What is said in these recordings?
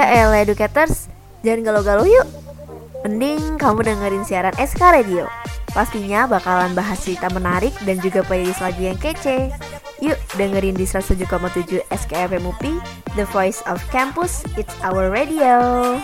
Ya elah educators, jangan galau-galau yuk. Mending kamu dengerin siaran SK Radio. Pastinya bakalan bahas cerita menarik dan juga playlist lagu yang kece. Yuk dengerin di 107,7 SKFM UPI, The Voice of Campus, It's Our Radio.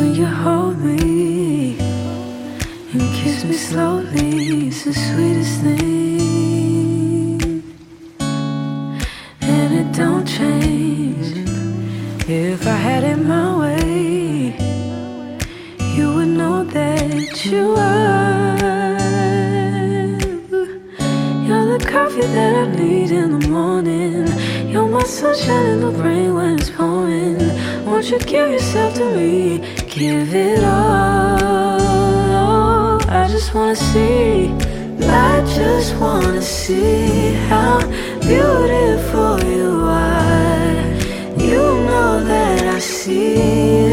When you hold me and kiss me slowly, it's the sweetest thing, and it don't change. If I had it my way, you would know that you are. You're the coffee that I need in the morning. You're my sunshine in the rain when it's pouring. Won't you give yourself to me? Give it all. I just wanna see. I just wanna see how beautiful you are. You know that I see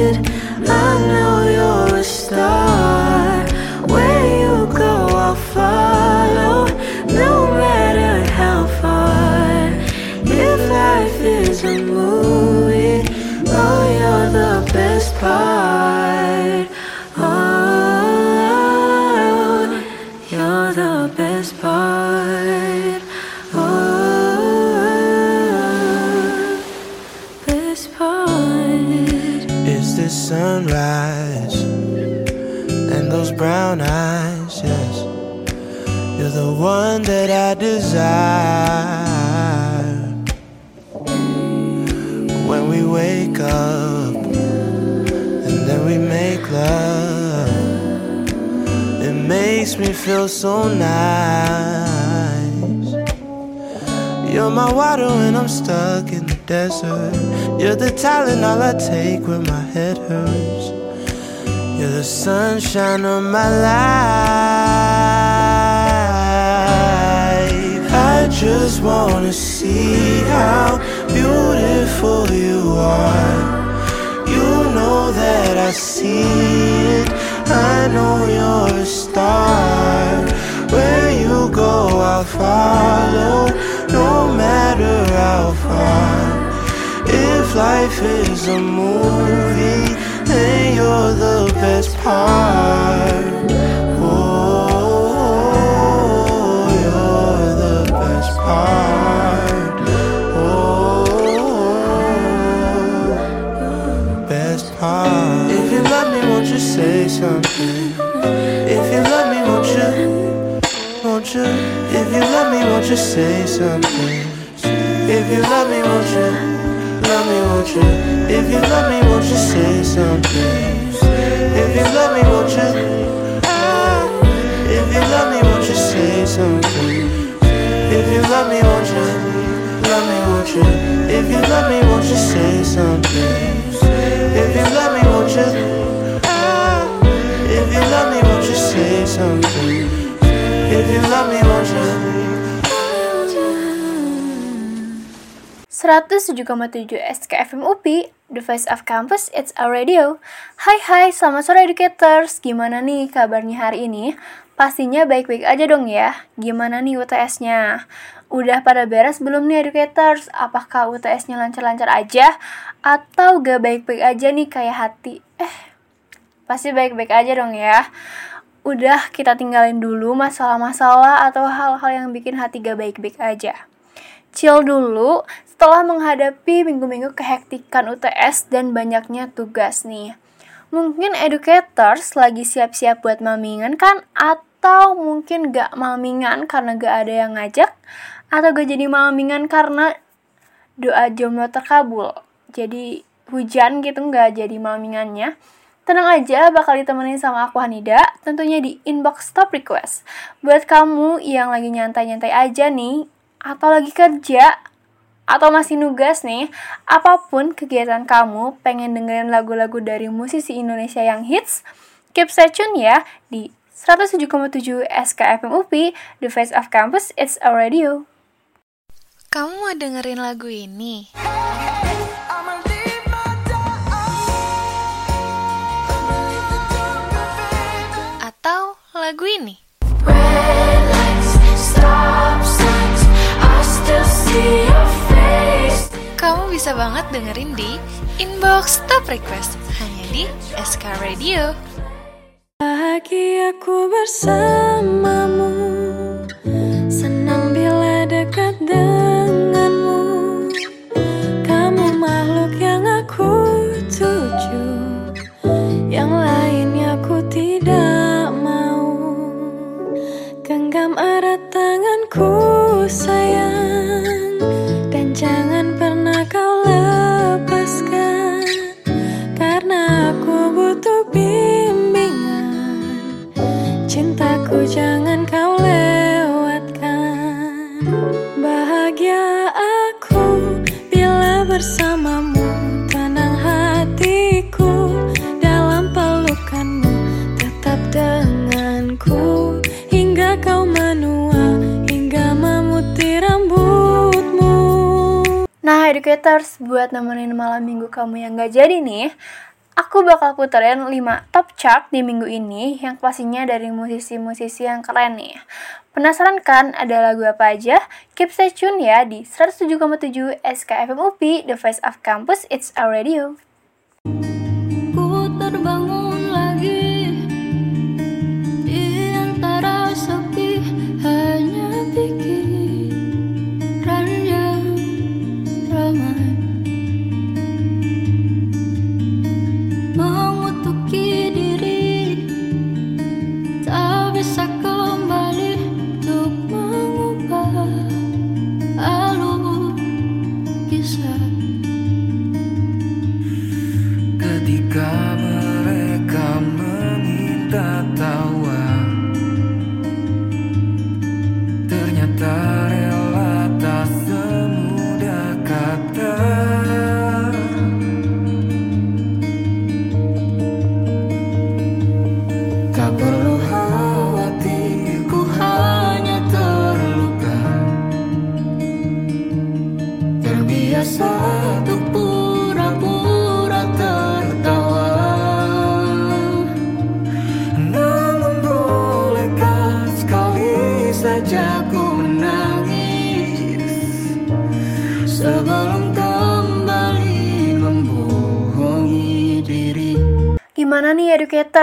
so nice. You're my water when I'm stuck in the desert. You're the talent all I take when my head hurts. You're the sunshine of my life. I just wanna see how beautiful you are. You know that I see it. I know you're a star. Life is a movie, then you're the best part. Oh, you're the best part. Oh, best part. If you love me, won't you say something? If you love me, won't you? Won't you? If you love me, won't you say something? If you love me, won't you? Won't you? If you love me, won't you say something? If you love me, won't you? If you love me, won't you say something? If you love me, won't you? Love me, won't you? If you love me, won't you say something? If you love me, won't you? If you love me, won't you say something? If you love me, won't you? 107,7 SKFM UPI, The Voice of Campus, It's Our Radio. Hai hai, selamat sore educators. Gimana nih kabarnya hari ini? Pastinya baik-baik aja dong ya. Gimana nih UTS-nya? Udah pada beres belum nih educators? Apakah UTS-nya lancar-lancar aja? Atau gak baik-baik aja nih kayak hati? Eh, pasti baik-baik aja dong ya. Udah kita tinggalin dulu masalah-masalah atau hal-hal yang bikin hati gak baik-baik aja chill dulu setelah menghadapi minggu-minggu kehektikan UTS dan banyaknya tugas nih. Mungkin educators lagi siap-siap buat mamingan kan? Atau mungkin gak mamingan karena gak ada yang ngajak? Atau gak jadi mamingan karena doa jomblo terkabul? Jadi hujan gitu gak jadi mamingannya? Tenang aja, bakal ditemenin sama aku Hanida, tentunya di inbox top request. Buat kamu yang lagi nyantai-nyantai aja nih, atau lagi kerja, atau masih nugas nih, apa pun kegiatan kamu, pengen dengerin lagu-lagu dari musisi Indonesia yang hits, Keep stay tune ya di 107,7 SKFM UPI, The Face of Campus, It's Our Radio. Kamu mau dengerin lagu ini? Atau lagu ini? Red lights, stop signs, I still see your face. Kamu bisa banget dengerin di Inbox Top Request hanya di SK Radio. Bahagiaku bersamamu Educators, buat nemenin malam minggu kamu yang gak jadi nih, aku bakal puterin 5 top chart di minggu ini yang pastinya dari musisi-musisi yang keren nih. Penasaran kan ada lagu apa aja? Keep stay tune ya di 107,7 SKFM UPI, The Voice of Campus, It's Our Radio.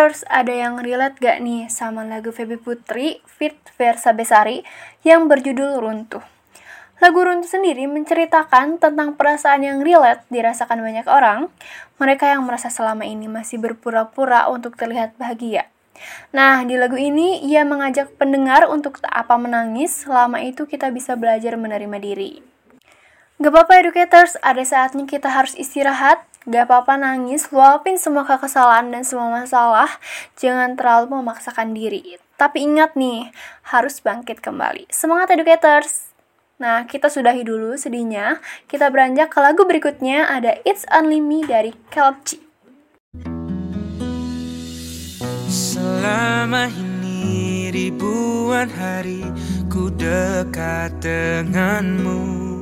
Educators? Ada yang relate gak nih sama lagu Feby Putri Fit Versa Besari yang berjudul Runtuh? Lagu Runtuh sendiri menceritakan tentang perasaan yang relate dirasakan banyak orang, mereka yang merasa selama ini masih berpura-pura untuk terlihat bahagia. Nah, di lagu ini ia mengajak pendengar untuk tak apa menangis, selama itu kita bisa belajar menerima diri. Gak apa-apa educators, ada saatnya kita harus istirahat. Gak apa-apa nangis, luapin semua kekesalan dan semua masalah. Jangan terlalu memaksakan diri. Tapi ingat nih, harus bangkit kembali. Semangat educators! Nah, kita sudahi dulu sedihnya. Kita beranjak ke lagu berikutnya, ada It's Only Me dari Caleb G. Selama ini ribuan hari ku dekat denganmu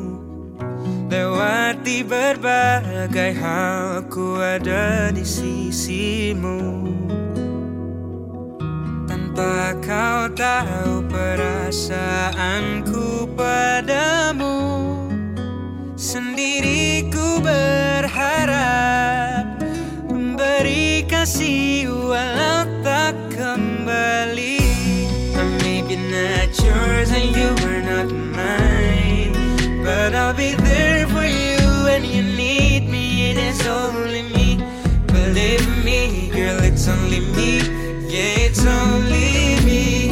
Lewati berbagai hal ku ada di sisimu. Tanpa kau tahu perasaanku padamu Sendiri ku berharap Memberi kasih walau tak kembali. I may be not yours and you are not mine But I'll be there it's only me Yeah, it's only me.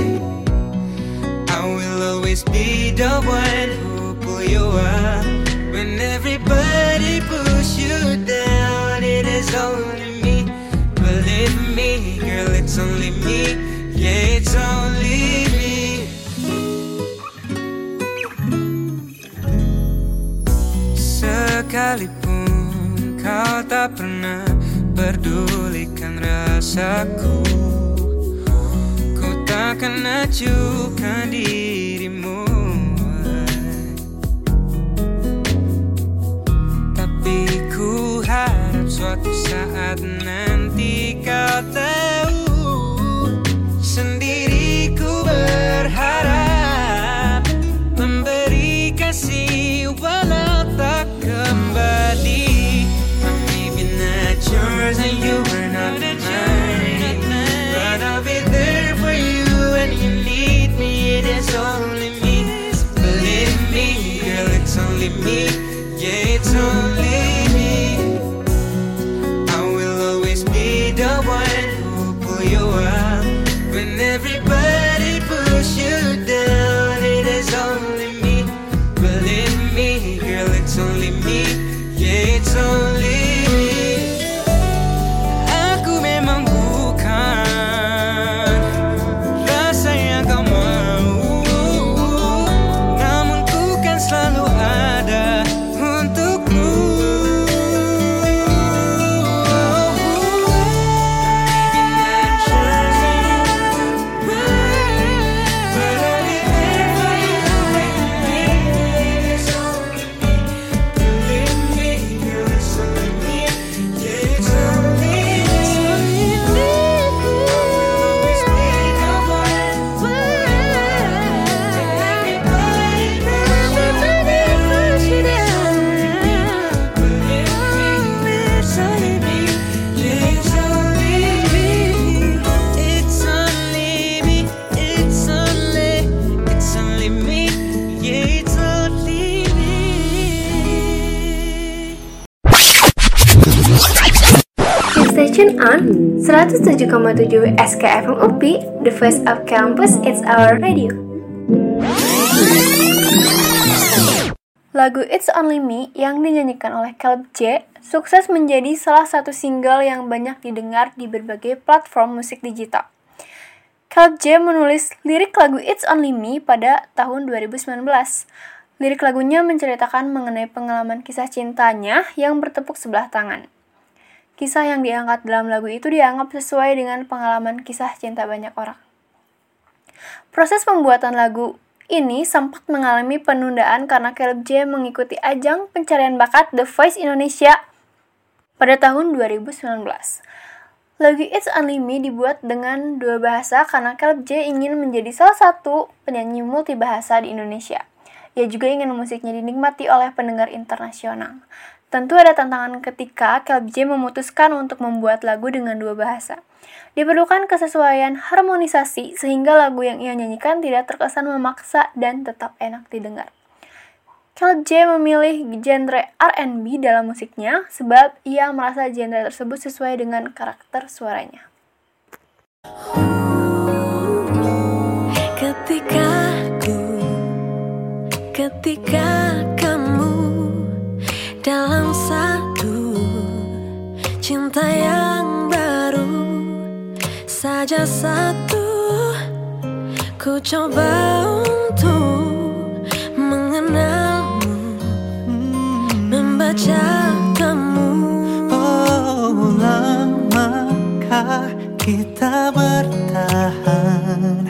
I will always be the one who pull you up. When everybody push you down It is only me. Believe me, girl, it's only me. Yeah, it's only me. Sekalipun kau tak pernah pedulikan rasaku. Ku takkan acuhkan dirimu Tapi ku harap suatu saat nanti kau tahu 107,7 SKFM UP, the voice of campus, it's our radio. Lagu It's Only Me yang dinyanyikan oleh Caleb J sukses menjadi salah satu single yang banyak didengar di berbagai platform musik digital. Caleb J menulis lirik lagu It's Only Me pada tahun 2019. Lirik lagunya menceritakan mengenai pengalaman kisah cintanya yang bertepuk sebelah tangan. Kisah yang diangkat dalam lagu itu dianggap sesuai dengan pengalaman kisah cinta banyak orang. Proses pembuatan lagu ini sempat mengalami penundaan karena Caleb J mengikuti ajang pencarian bakat The Voice Indonesia pada tahun 2019. Lagu It's Only Me dibuat dengan dua bahasa karena Caleb J ingin menjadi salah satu penyanyi multibahasa di Indonesia. Ia juga ingin musiknya dinikmati oleh pendengar internasional. Tentu ada tantangan ketika Caleb J memutuskan untuk membuat lagu dengan dua bahasa. Diperlukan kesesuaian harmonisasi sehingga lagu yang ia nyanyikan tidak terkesan memaksa dan tetap enak didengar. Caleb J memilih genre R&B dalam musiknya sebab ia merasa genre tersebut sesuai dengan karakter suaranya. Ketika ku, ketika kamu dalam satu cinta yang baru. Saja satu, ku coba untuk mengenalmu, membaca kamu. Oh, lamakah kita bertahan?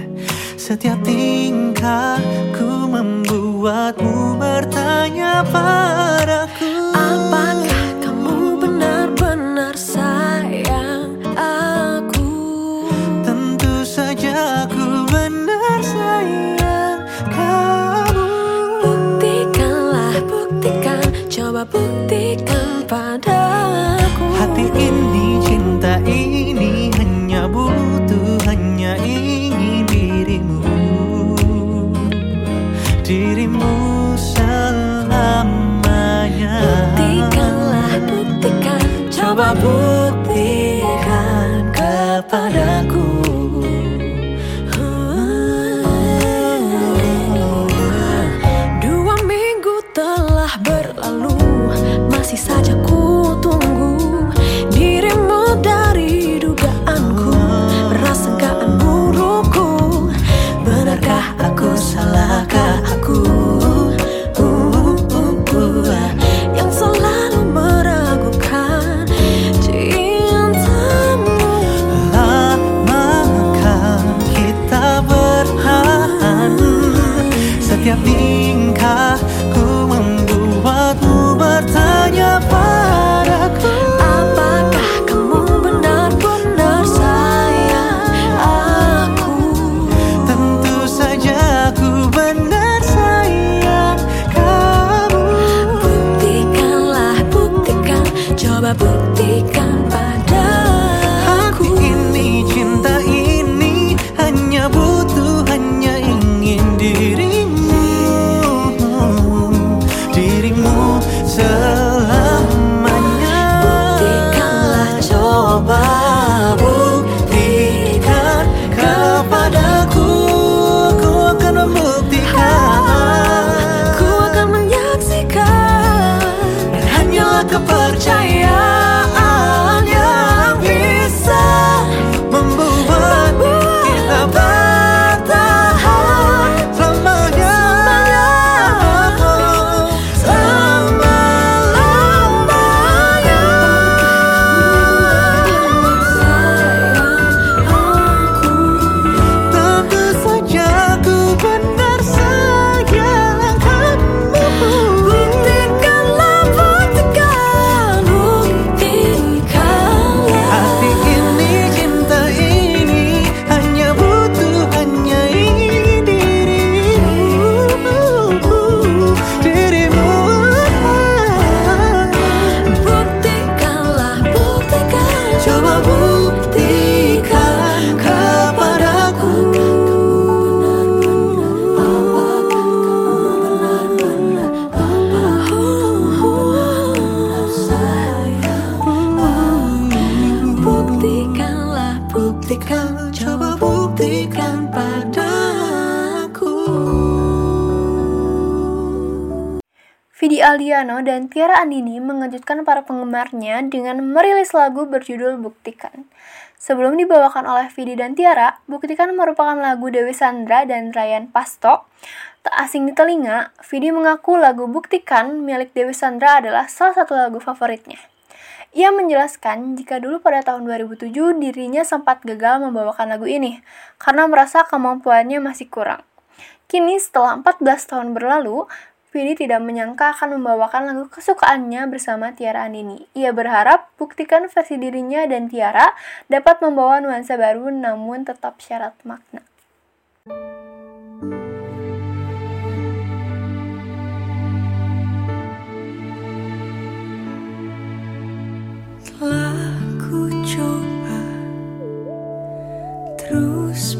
Setiap tingkahku membuatmu bertanya padaku Apakah kamu benar-benar sayang aku? Tentu saja aku benar sayang kamu Buktikanlah, buktikan, coba buktikan padaku. Vidi Aldiano dan Tiara Andini mengejutkan para penggemarnya dengan merilis lagu berjudul Buktikan. Sebelum dibawakan oleh Vidi dan Tiara, Buktikan merupakan lagu Dewi Sandra dan Ryan Pasto. Tak asing di telinga, Vidi mengaku lagu Buktikan milik Dewi Sandra adalah salah satu lagu favoritnya. Ia menjelaskan jika dulu pada tahun 2007 dirinya sempat gagal membawakan lagu ini karena merasa kemampuannya masih kurang. Kini setelah 14 tahun berlalu, Vidi tidak menyangka akan membawakan lagu kesukaannya bersama Tiara Andini. Ia berharap buktikan versi dirinya dan Tiara dapat membawa nuansa baru namun tetap syarat makna. Telah coba terus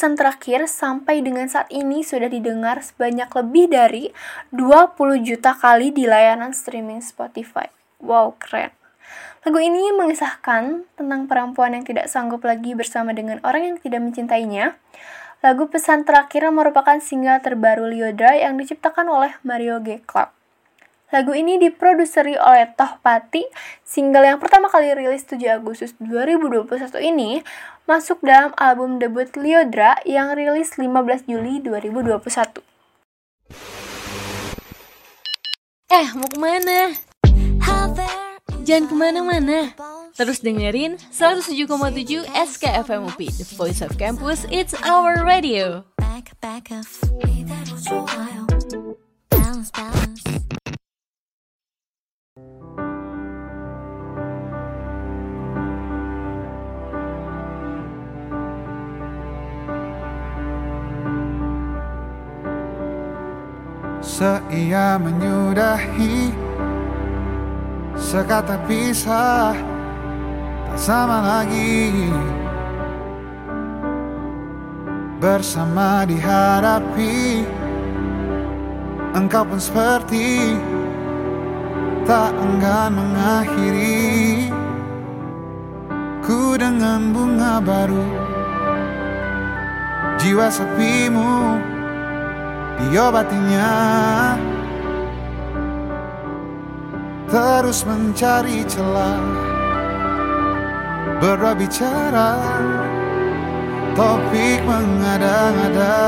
pesan terakhir sampai dengan saat ini sudah didengar sebanyak lebih dari 20 juta kali di layanan streaming Spotify. Wow, keren. Lagu ini mengisahkan tentang perempuan yang tidak sanggup lagi bersama dengan orang yang tidak mencintainya. Lagu pesan terakhir merupakan single terbaru Liodra yang diciptakan oleh Mario G. Clark. Lagu ini diproduseri oleh Toh Pati. Single yang pertama kali rilis 7 Agustus 2021 ini masuk dalam album debut Liodra yang rilis 15 Juli 2021. Eh, mau ke mana? Jangan ke mana-mana. Terus dengerin 107,7 SKFM UP, The Voice of Campus, It's Our Radio. Seia menyudahi Sekata pisah Tak sama lagi. Bersama dihadapi Engkau pun seperti Tak enggan mengakhiri. Ku dengan bunga baru Jiwa sepimu diobatinya Terus mencari celah. Berbicara. Topik mengada-ngada.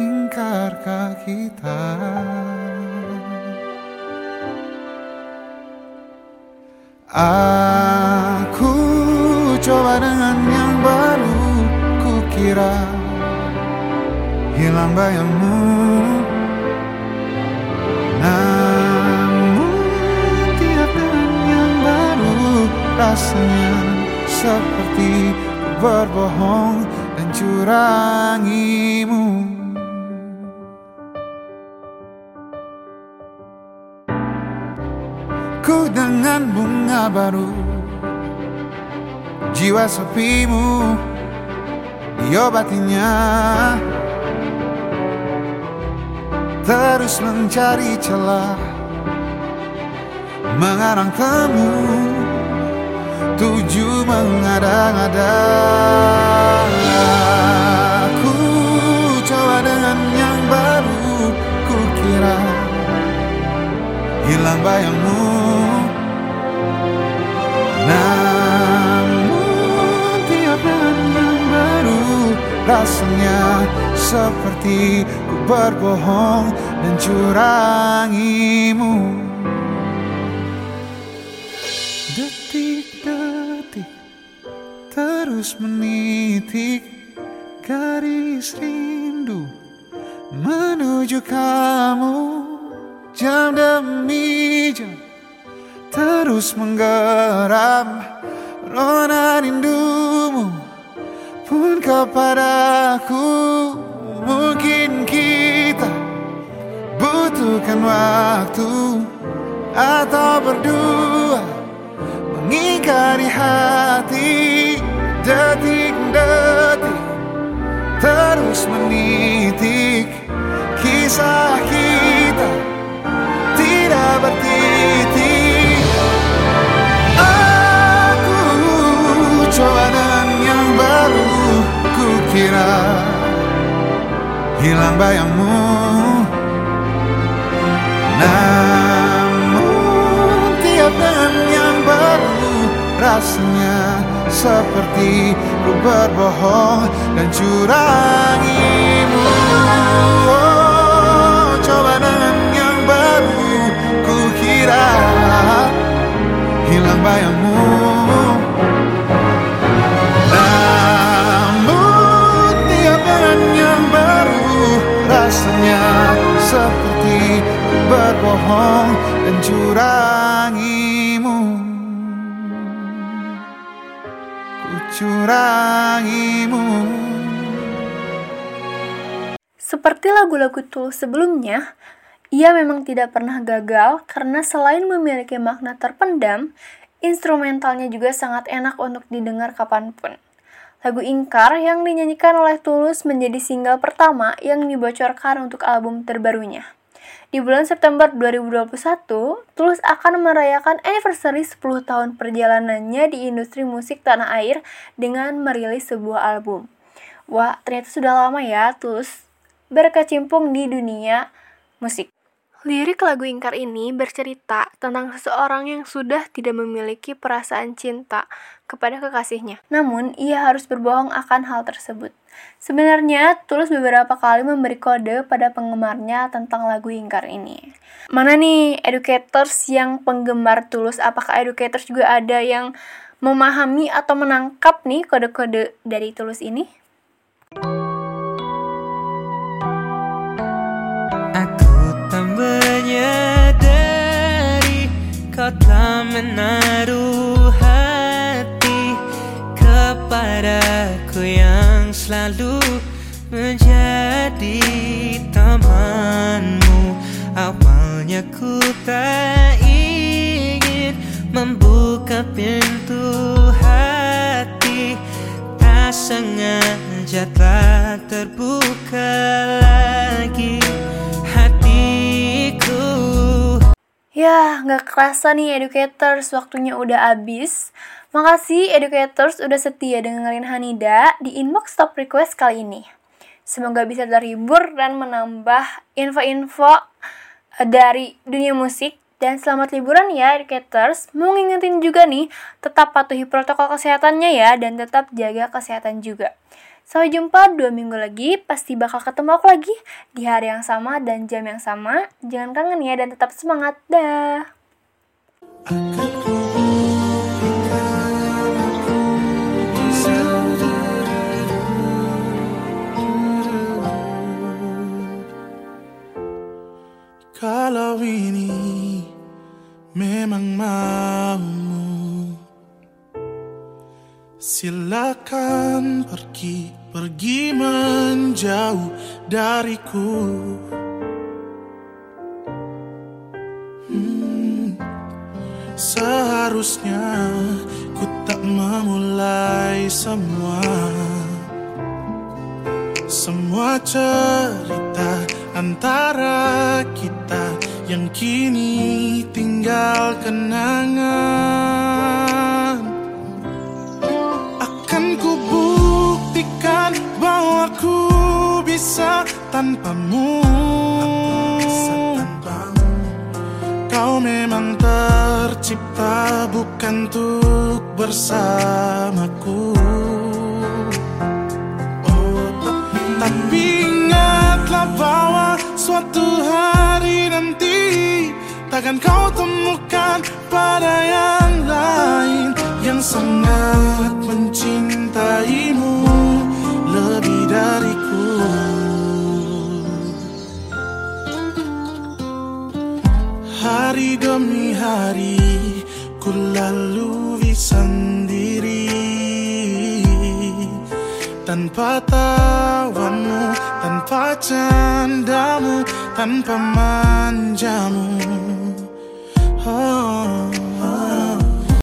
Ingkarkah kita? Aku coba dengan Kukira hilang bayangmu. Namun tiap dengan yang baru Rasanya seperti berbohong dan curangimu. Ku dengan bunga baru Jiwa sepimu Diobatinya Terus mencari celah. Mengarang temu. Tuju mengada-ngada. Aku coba dengan yang baru Ku kira hilang bayangmu Rasanya seperti ku berbohong dan curangimu. Detik-detik terus menitik garis rindu Menuju kamu. Jam demi jam Terus menggeram rona rindumu pun kepadaku Mungkin kita butuhkan waktu Atau berdua mengingkari hati Detik-detik. Terus menitik Kisah kita Kira hilang bayangmu. Namun tiap dengan yang baru Rasanya seperti ku berbohong dan curangimu oh, Coba dengan yang baru ku kira hilang bayangmu Rasanya seperti berbohong dan curangimu Ku curangimu Seperti lagu-lagu Tulus sebelumnya, ia memang tidak pernah gagal karena selain memiliki makna terpendam, instrumentalnya juga sangat enak untuk didengar kapan pun. Lagu Ingkar yang dinyanyikan oleh Tulus menjadi single pertama yang dibocorkan untuk album terbarunya. Di bulan September 2021, Tulus akan merayakan anniversary 10 tahun perjalanannya di industri musik tanah air dengan merilis sebuah album. Wah, ternyata sudah lama ya Tulus berkecimpung di dunia musik. Lirik lagu Ingkar ini bercerita tentang seseorang yang sudah tidak memiliki perasaan cinta kepada kekasihnya. Namun, ia harus berbohong akan hal tersebut. Sebenarnya, Tulus beberapa kali memberi kode pada penggemarnya tentang lagu Ingkar ini. Mana nih educators yang penggemar Tulus? Apakah educators juga ada yang memahami atau menangkap nih kode-kode dari Tulus ini? Telah menaruh hati Kepadaku yang selalu menjadi temanmu. Awalnya ku tak ingin membuka pintu hati. Tak sengaja telah terbuka lagi Ya, nggak kerasa nih educators, waktunya udah habis. Makasih educators udah setia dengerin Hanida di inbox top request kali ini. Semoga bisa terhibur dan menambah info-info dari dunia musik. Dan selamat liburan ya educators. Mau ngingetin juga nih, tetap patuhi protokol kesehatannya ya dan tetap jaga kesehatan juga. Sampai jumpa dua minggu lagi, pasti bakal ketemu aku lagi di hari yang sama dan jam yang sama. Jangan kangen ya dan tetap semangat. Dah. Kalau ini memang maumu Silakan pergi, pergi menjauh dariku. Hmm, Seharusnya ku tak memulai semua. Semua cerita antara kita Yang kini tinggal kenangan tanpamu. Kau memang tercipta bukan untuk bersamaku. Tapi ingatlah bahwa suatu hari nanti Takkan kau temukan pada yang lain Yang sangat mencintaimu lebih dariku Hari demi hari ku lalui sendiri. Tanpa tawamu, tanpa candamu, tanpa manjamu. Oh